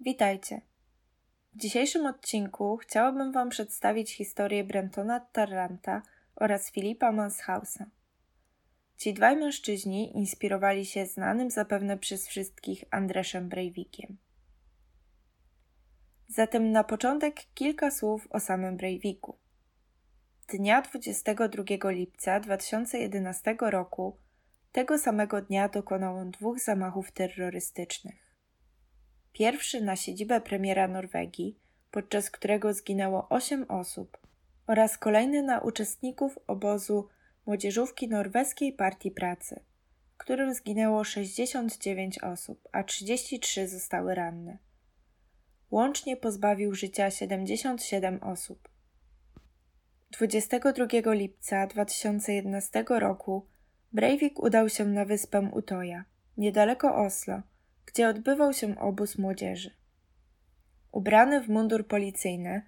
Witajcie. W dzisiejszym odcinku chciałabym Wam przedstawić historię Brentona Tarranta oraz Filipa Manshausa. Ci dwaj mężczyźni inspirowali się znanym zapewne przez wszystkich Andreszem Breivikiem. Zatem na początek kilka słów o samym Breiviku. Dnia 22 lipca 2011 roku tego samego dnia dokonał on dwóch zamachów terrorystycznych. Pierwszy na siedzibę premiera Norwegii, podczas którego zginęło 8 osób, oraz kolejny na uczestników obozu młodzieżówki Norweskiej Partii Pracy, w którym zginęło 69 osób, a 33 zostały ranne. Łącznie pozbawił życia 77 osób. 22 lipca 2011 roku Breivik udał się na wyspę Utoja, niedaleko Oslo, gdzie odbywał się obóz młodzieży. Ubrany w mundur policyjny,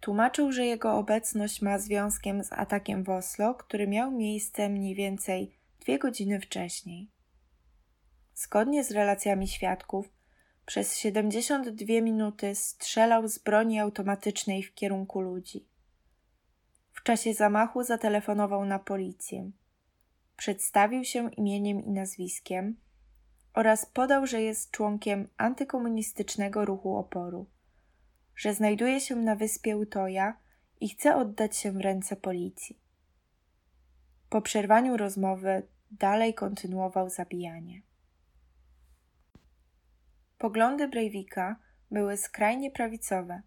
tłumaczył, że jego obecność ma związkiem z atakiem w Oslo, który miał miejsce mniej więcej dwie godziny wcześniej. Zgodnie z relacjami świadków, przez 72 minuty strzelał z broni automatycznej w kierunku ludzi. W czasie zamachu zatelefonował na policję. Przedstawił się imieniem i nazwiskiem oraz podał, że jest członkiem antykomunistycznego ruchu oporu, że znajduje się na wyspie Utoja i chce oddać się w ręce policji. Po przerwaniu rozmowy dalej kontynuował zabijanie. Poglądy Breivika były skrajnie prawicowe.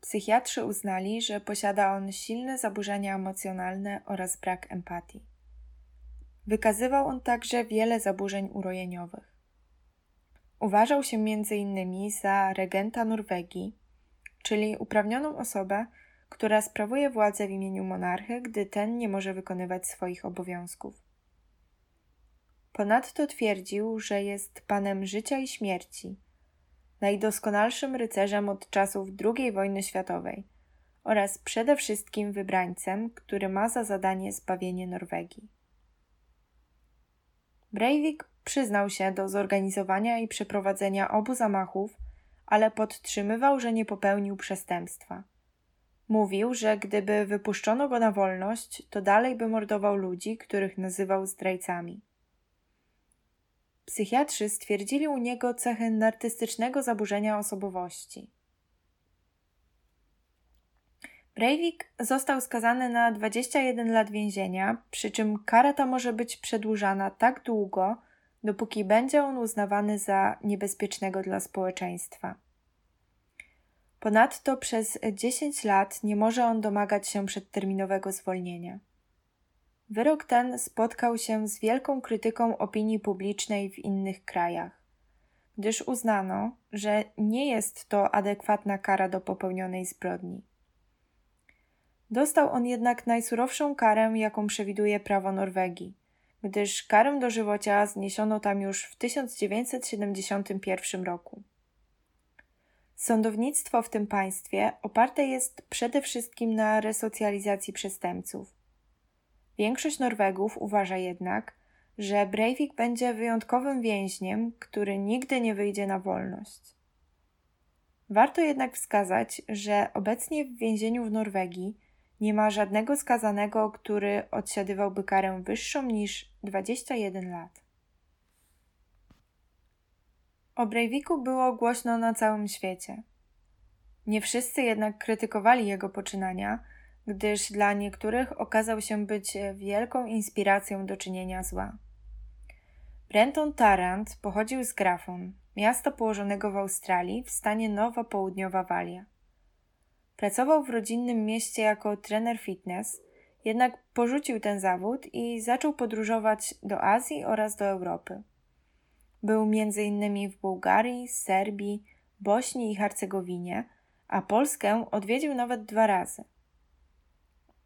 Psychiatrzy uznali, że posiada on silne zaburzenia emocjonalne oraz brak empatii. Wykazywał on także wiele zaburzeń urojeniowych. Uważał się m.in. za regenta Norwegii, czyli uprawnioną osobę, która sprawuje władzę w imieniu monarchy, gdy ten nie może wykonywać swoich obowiązków. Ponadto twierdził, że jest panem życia i śmierci, najdoskonalszym rycerzem od czasów II wojny światowej oraz przede wszystkim wybrańcem, który ma za zadanie zbawienie Norwegii. Breivik przyznał się do zorganizowania i przeprowadzenia obu zamachów, ale podtrzymywał, że nie popełnił przestępstwa. Mówił, że gdyby wypuszczono go na wolność, to dalej by mordował ludzi, których nazywał zdrajcami. Psychiatrzy stwierdzili u niego cechy nartystycznego zaburzenia osobowości. Breivik został skazany na 21 lat więzienia, przy czym kara ta może być przedłużana tak długo, dopóki będzie on uznawany za niebezpiecznego dla społeczeństwa. Ponadto przez 10 lat nie może on domagać się przedterminowego zwolnienia. Wyrok ten spotkał się z wielką krytyką opinii publicznej w innych krajach, gdyż uznano, że nie jest to adekwatna kara do popełnionej zbrodni. Dostał on jednak najsurowszą karę, jaką przewiduje prawo Norwegii, gdyż karę dożywocia zniesiono tam już w 1971 roku. Sądownictwo w tym państwie oparte jest przede wszystkim na resocjalizacji przestępców. Większość Norwegów uważa jednak, że Breivik będzie wyjątkowym więźniem, który nigdy nie wyjdzie na wolność. Warto jednak wskazać, że obecnie w więzieniu w Norwegii nie ma żadnego skazanego, który odsiadywałby karę wyższą niż 21 lat. O Breiviku było głośno na całym świecie. Nie wszyscy jednak krytykowali jego poczynania, gdyż dla niektórych okazał się być wielką inspiracją do czynienia zła. Brenton Tarrant pochodził z Grafon, miasta położonego w Australii w stanie Nowa Południowa Walia. Pracował w rodzinnym mieście jako trener fitness, jednak porzucił ten zawód i zaczął podróżować do Azji oraz do Europy. Był m.in. w Bułgarii, Serbii, Bośni i Hercegowinie, a Polskę odwiedził nawet dwa razy.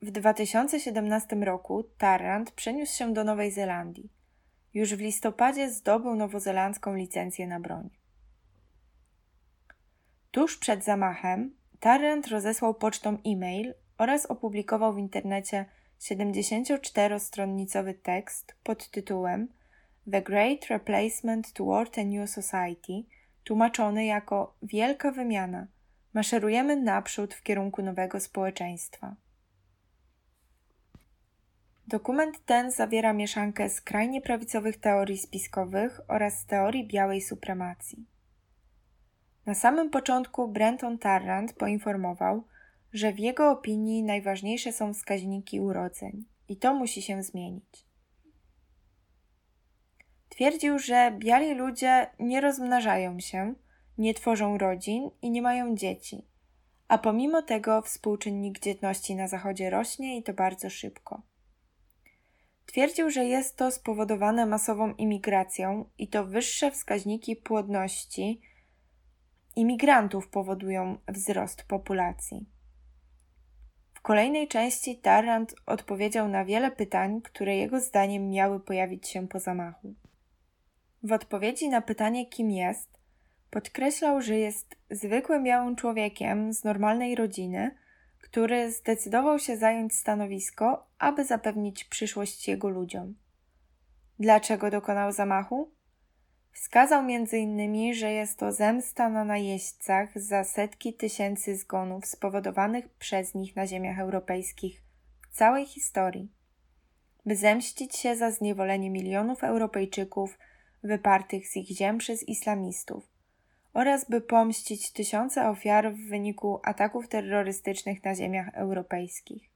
W 2017 roku Tarrant przeniósł się do Nowej Zelandii. Już w listopadzie zdobył nowozelandzką licencję na broń. Tuż przed zamachem Tarrant rozesłał pocztą e-mail oraz opublikował w internecie 74-stronnicowy tekst pod tytułem The Great Replacement Toward a New Society, tłumaczony jako wielka wymiana. Maszerujemy naprzód w kierunku nowego społeczeństwa. Dokument ten zawiera mieszankę skrajnie prawicowych teorii spiskowych oraz teorii białej supremacji. Na samym początku Brenton Tarrant poinformował, że w jego opinii najważniejsze są wskaźniki urodzeń i to musi się zmienić. Twierdził, że biali ludzie nie rozmnażają się, nie tworzą rodzin i nie mają dzieci, a pomimo tego współczynnik dzietności na Zachodzie rośnie i to bardzo szybko. Twierdził, że jest to spowodowane masową imigracją i to wyższe wskaźniki płodności imigrantów powodują wzrost populacji. W kolejnej części Tarrant odpowiedział na wiele pytań, które jego zdaniem miały pojawić się po zamachu. W odpowiedzi na pytanie, kim jest, podkreślał, że jest zwykłym białym człowiekiem z normalnej rodziny, który zdecydował się zająć stanowisko, aby zapewnić przyszłość jego ludziom. Dlaczego dokonał zamachu? Wskazał m.in., że jest to zemsta na najeźdźcach za setki tysięcy zgonów spowodowanych przez nich na ziemiach europejskich w całej historii, by zemścić się za zniewolenie milionów Europejczyków wypartych z ich ziem przez islamistów oraz by pomścić tysiące ofiar w wyniku ataków terrorystycznych na ziemiach europejskich.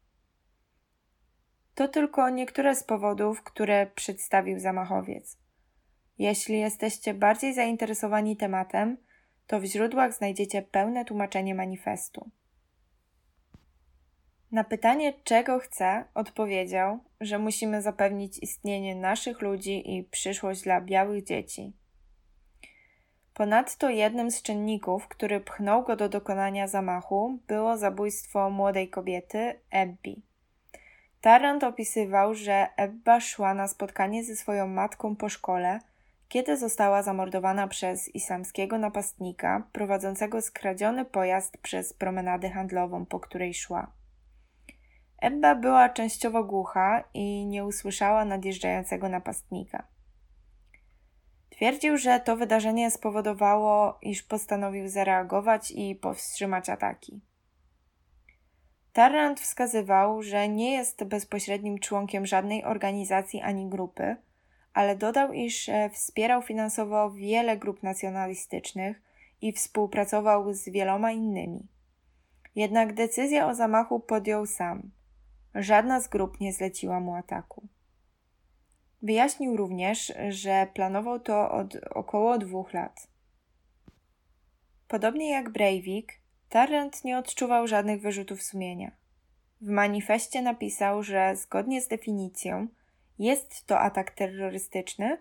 To tylko niektóre z powodów, które przedstawił zamachowiec. Jeśli jesteście bardziej zainteresowani tematem, to w źródłach znajdziecie pełne tłumaczenie manifestu. Na pytanie, czego chce, odpowiedział, że musimy zapewnić istnienie naszych ludzi i przyszłość dla białych dzieci. Ponadto jednym z czynników, który pchnął go do dokonania zamachu, było zabójstwo młodej kobiety, Ebbi. Tarrant opisywał, że Ebba szła na spotkanie ze swoją matką po szkole, kiedy została zamordowana przez islamskiego napastnika prowadzącego skradziony pojazd przez promenadę handlową, po której szła. Ebba była częściowo głucha i nie usłyszała nadjeżdżającego napastnika. Twierdził, że to wydarzenie spowodowało, iż postanowił zareagować i powstrzymać ataki. Tarrant wskazywał, że nie jest bezpośrednim członkiem żadnej organizacji ani grupy, ale dodał, iż e, wspierał finansowo wiele grup nacjonalistycznych i współpracował z wieloma innymi. Jednak decyzję o zamachu podjął sam. Żadna z grup nie zleciła mu ataku. Wyjaśnił również, że planował to od około dwóch lat. Podobnie jak Breivik, Tarrant nie odczuwał żadnych wyrzutów sumienia. W manifestie napisał, że zgodnie z definicją jest to atak terrorystyczny,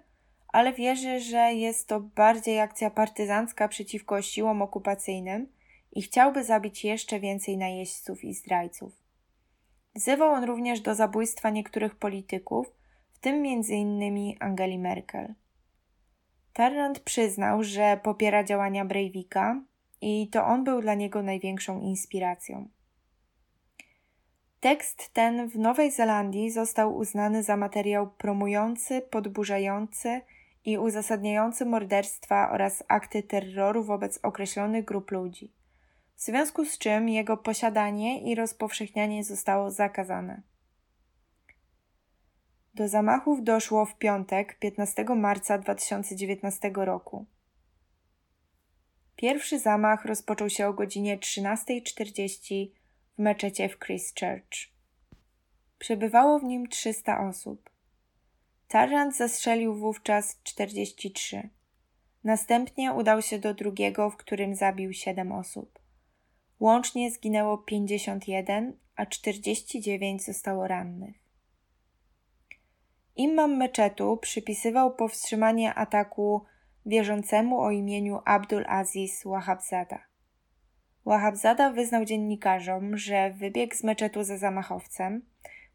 ale wierzy, że jest to bardziej akcja partyzancka przeciwko siłom okupacyjnym i chciałby zabić jeszcze więcej najeźdźców i zdrajców. Wzywał on również do zabójstwa niektórych polityków, w tym m.in. Angeli Merkel. Tarrant przyznał, że popiera działania Breivika i to on był dla niego największą inspiracją. Tekst ten w Nowej Zelandii został uznany za materiał promujący, podburzający i uzasadniający morderstwa oraz akty terroru wobec określonych grup ludzi, w związku z czym jego posiadanie i rozpowszechnianie zostało zakazane. Do zamachów doszło w piątek, 15 marca 2019 roku. Pierwszy zamach rozpoczął się o godzinie 13.40 w meczecie w Christchurch. Przebywało w nim 300 osób. Tarrant zastrzelił wówczas 43. Następnie udał się do drugiego, w którym zabił 7 osób. Łącznie zginęło 51, a 49 zostało rannych. Imam meczetu przypisywał powstrzymanie ataku wierzącemu o imieniu Abdul Aziz Wahabzada. Wahabzada wyznał dziennikarzom, że wybiegł z meczetu za zamachowcem,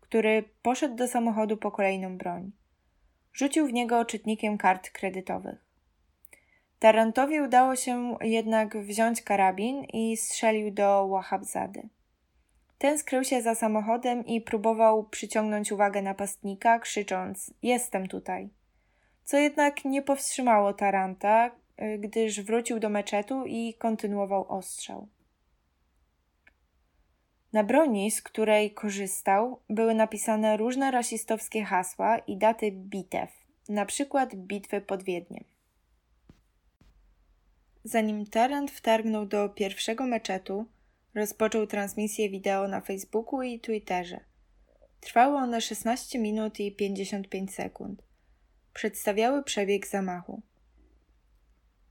który poszedł do samochodu po kolejną broń. Rzucił w niego czytnikiem kart kredytowych. Tarantowi udało się jednak wziąć karabin i strzelił do Wahabzady. Ten skrył się za samochodem i próbował przyciągnąć uwagę napastnika, krzycząc: Jestem tutaj. Co jednak nie powstrzymało Taranta, gdyż wrócił do meczetu i kontynuował ostrzał. Na broni, z której korzystał, były napisane różne rasistowskie hasła i daty bitew, na przykład bitwy pod Wiedniem. Zanim Tarrant wtargnął do pierwszego meczetu, rozpoczął transmisję wideo na Facebooku i Twitterze. Trwały one 16 minut i 55 sekund. Przedstawiały przebieg zamachu.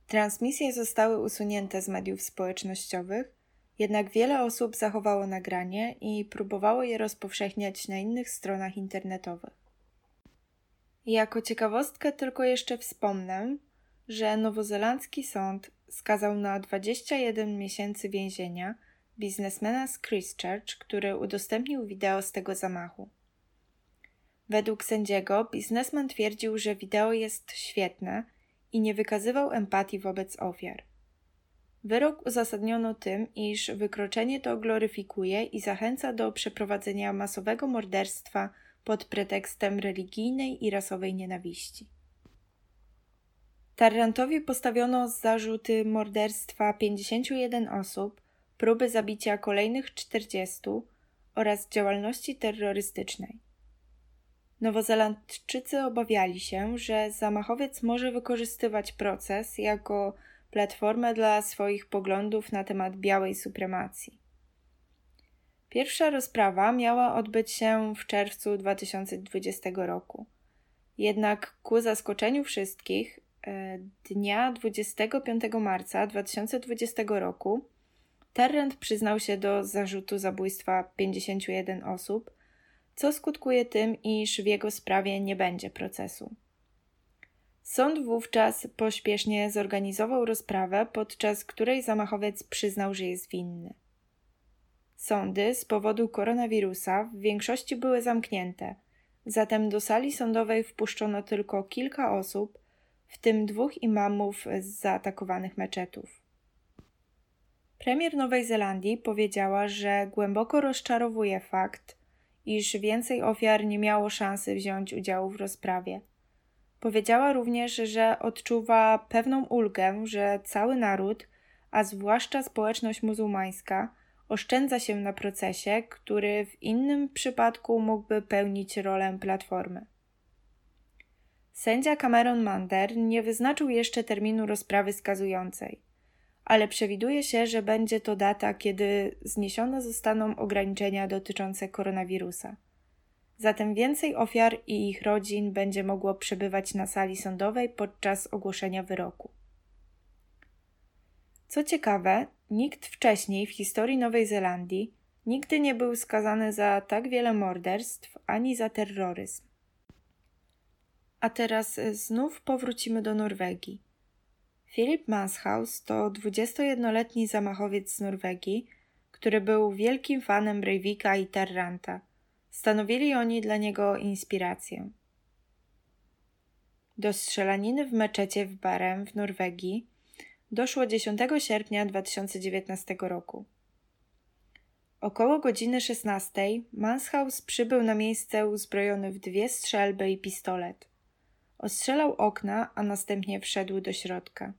Transmisje zostały usunięte z mediów społecznościowych, jednak wiele osób zachowało nagranie i próbowało je rozpowszechniać na innych stronach internetowych. Jako ciekawostkę tylko jeszcze wspomnę, że nowozelandzki sąd skazał na 21 miesięcy więzienia biznesmena z Christchurch, który udostępnił wideo z tego zamachu. Według sędziego biznesmen twierdził, że wideo jest świetne i nie wykazywał empatii wobec ofiar. Wyrok uzasadniono tym, iż wykroczenie to gloryfikuje i zachęca do przeprowadzenia masowego morderstwa pod pretekstem religijnej i rasowej nienawiści. Tarrantowi postawiono zarzuty morderstwa 51 osób, próby zabicia kolejnych 40 oraz działalności terrorystycznej. Nowozelandczycy obawiali się, że zamachowiec może wykorzystywać proces jako platformę dla swoich poglądów na temat białej supremacji. Pierwsza rozprawa miała odbyć się w czerwcu 2020 roku. Jednak ku zaskoczeniu wszystkich, e, dnia 25 marca 2020 roku Terrent przyznał się do zarzutu zabójstwa 51 osób, co skutkuje tym, iż w jego sprawie nie będzie procesu. Sąd wówczas pośpiesznie zorganizował rozprawę, podczas której zamachowiec przyznał, że jest winny. Sądy z powodu koronawirusa w większości były zamknięte, zatem do sali sądowej wpuszczono tylko kilka osób, w tym dwóch imamów z zaatakowanych meczetów. Premier Nowej Zelandii powiedziała, że głęboko rozczarowuje fakt, iż więcej ofiar nie miało szansy wziąć udziału w rozprawie. Powiedziała również, że odczuwa pewną ulgę, że cały naród, a zwłaszcza społeczność muzułmańska, oszczędza się na procesie, który w innym przypadku mógłby pełnić rolę platformy. Sędzia Cameron Mander nie wyznaczył jeszcze terminu rozprawy skazującej, ale przewiduje się, że będzie to data, kiedy zniesione zostaną ograniczenia dotyczące koronawirusa. Zatem więcej ofiar i ich rodzin będzie mogło przebywać na sali sądowej podczas ogłoszenia wyroku. Co ciekawe, nikt wcześniej w historii Nowej Zelandii nigdy nie był skazany za tak wiele morderstw ani za terroryzm. A teraz znów powrócimy do Norwegii. Philip Manshaus to 21-letni zamachowiec z Norwegii, który był wielkim fanem Breivika i Tarranta. Stanowili oni dla niego inspirację. Do strzelaniny w meczecie w Barem w Norwegii doszło 10 sierpnia 2019 roku. Około godziny 16 Manshaus przybył na miejsce uzbrojony w dwie strzelby i pistolet. Ostrzelał okna, a następnie wszedł do środka.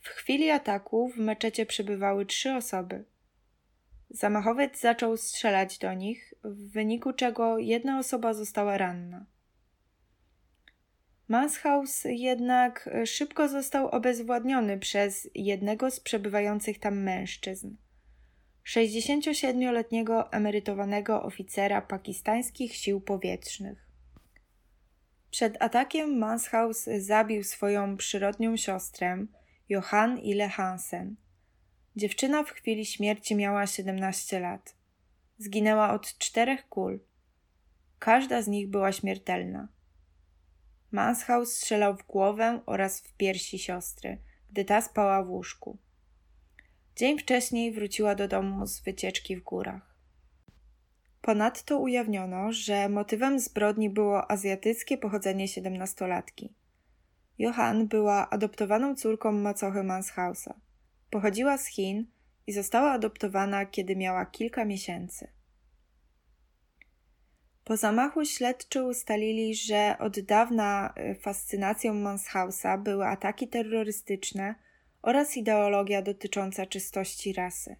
W chwili ataku w meczecie przebywały trzy osoby. Zamachowiec zaczął strzelać do nich, w wyniku czego jedna osoba została ranna. Manshaus jednak szybko został obezwładniony przez jednego z przebywających tam mężczyzn. 67-letniego emerytowanego oficera pakistańskich sił powietrznych. Przed atakiem Manshaus zabił swoją przyrodnią siostrę, Johan Ile Hansen. Dziewczyna w chwili śmierci miała 17 lat. Zginęła od czterech kul. Każda z nich była śmiertelna. Manshaus strzelał w głowę oraz w piersi siostry, gdy ta spała w łóżku. Dzień wcześniej wróciła do domu z wycieczki w górach. Ponadto ujawniono, że motywem zbrodni było azjatyckie pochodzenie siedemnastolatki. Johan była adoptowaną córką macochy Manshausa. Pochodziła z Chin i została adoptowana, kiedy miała kilka miesięcy. Po zamachu śledczy ustalili, że od dawna y, fascynacją Manshausa były ataki terrorystyczne oraz ideologia dotycząca czystości rasy.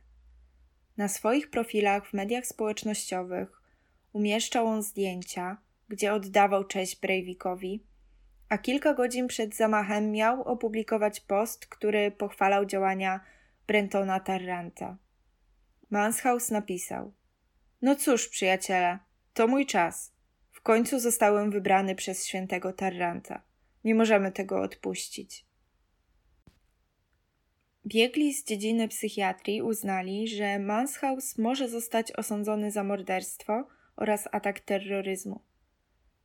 Na swoich profilach w mediach społecznościowych umieszczał on zdjęcia, gdzie oddawał cześć Breivikowi, a kilka godzin przed zamachem miał opublikować post, który pochwalał działania Brentona Tarranta. Manshaus napisał: No cóż, przyjaciele, to mój czas. W końcu zostałem wybrany przez świętego Tarranta. Nie możemy tego odpuścić. Biegli z dziedziny psychiatrii uznali, że Manshaus może zostać osądzony za morderstwo oraz atak terroryzmu.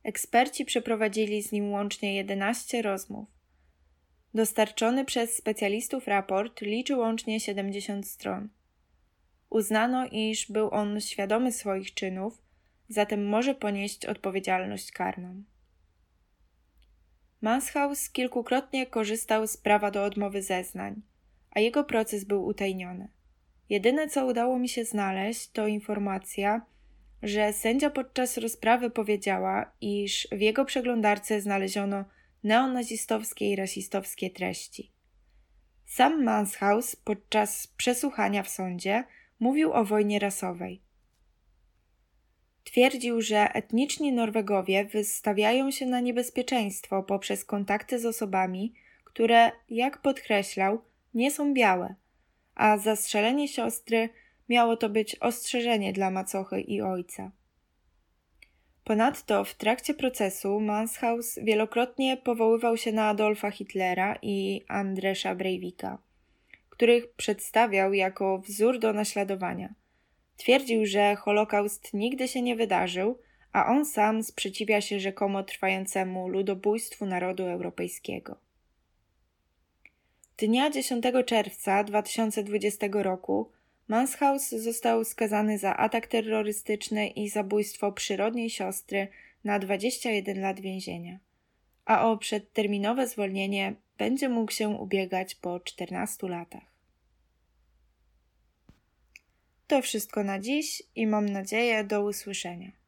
Eksperci przeprowadzili z nim łącznie 11 rozmów. Dostarczony przez specjalistów raport liczy łącznie 70 stron. Uznano, iż był on świadomy swoich czynów, zatem może ponieść odpowiedzialność karną. Manshaus kilkukrotnie korzystał z prawa do odmowy zeznań, a jego proces był utajniony. Jedyne, co udało mi się znaleźć, to informacja, że sędzia podczas rozprawy powiedziała, iż w jego przeglądarce znaleziono neonazistowskie i rasistowskie treści. Sam Manshaus podczas przesłuchania w sądzie mówił o wojnie rasowej. Twierdził, że etniczni Norwegowie wystawiają się na niebezpieczeństwo poprzez kontakty z osobami, które, jak podkreślał, nie są białe, a zastrzelenie siostry miało to być ostrzeżenie dla macochy i ojca. Ponadto w trakcie procesu Manshaus wielokrotnie powoływał się na Adolfa Hitlera i Andresza Breivika, których przedstawiał jako wzór do naśladowania. Twierdził, że Holokaust nigdy się nie wydarzył, a on sam sprzeciwia się rzekomo trwającemu ludobójstwu narodu europejskiego. Dnia 10 czerwca 2020 roku Manshaus został skazany za atak terrorystyczny i zabójstwo przyrodniej siostry na 21 lat więzienia, a o przedterminowe zwolnienie będzie mógł się ubiegać po 14 latach. To wszystko na dziś i mam nadzieję do usłyszenia.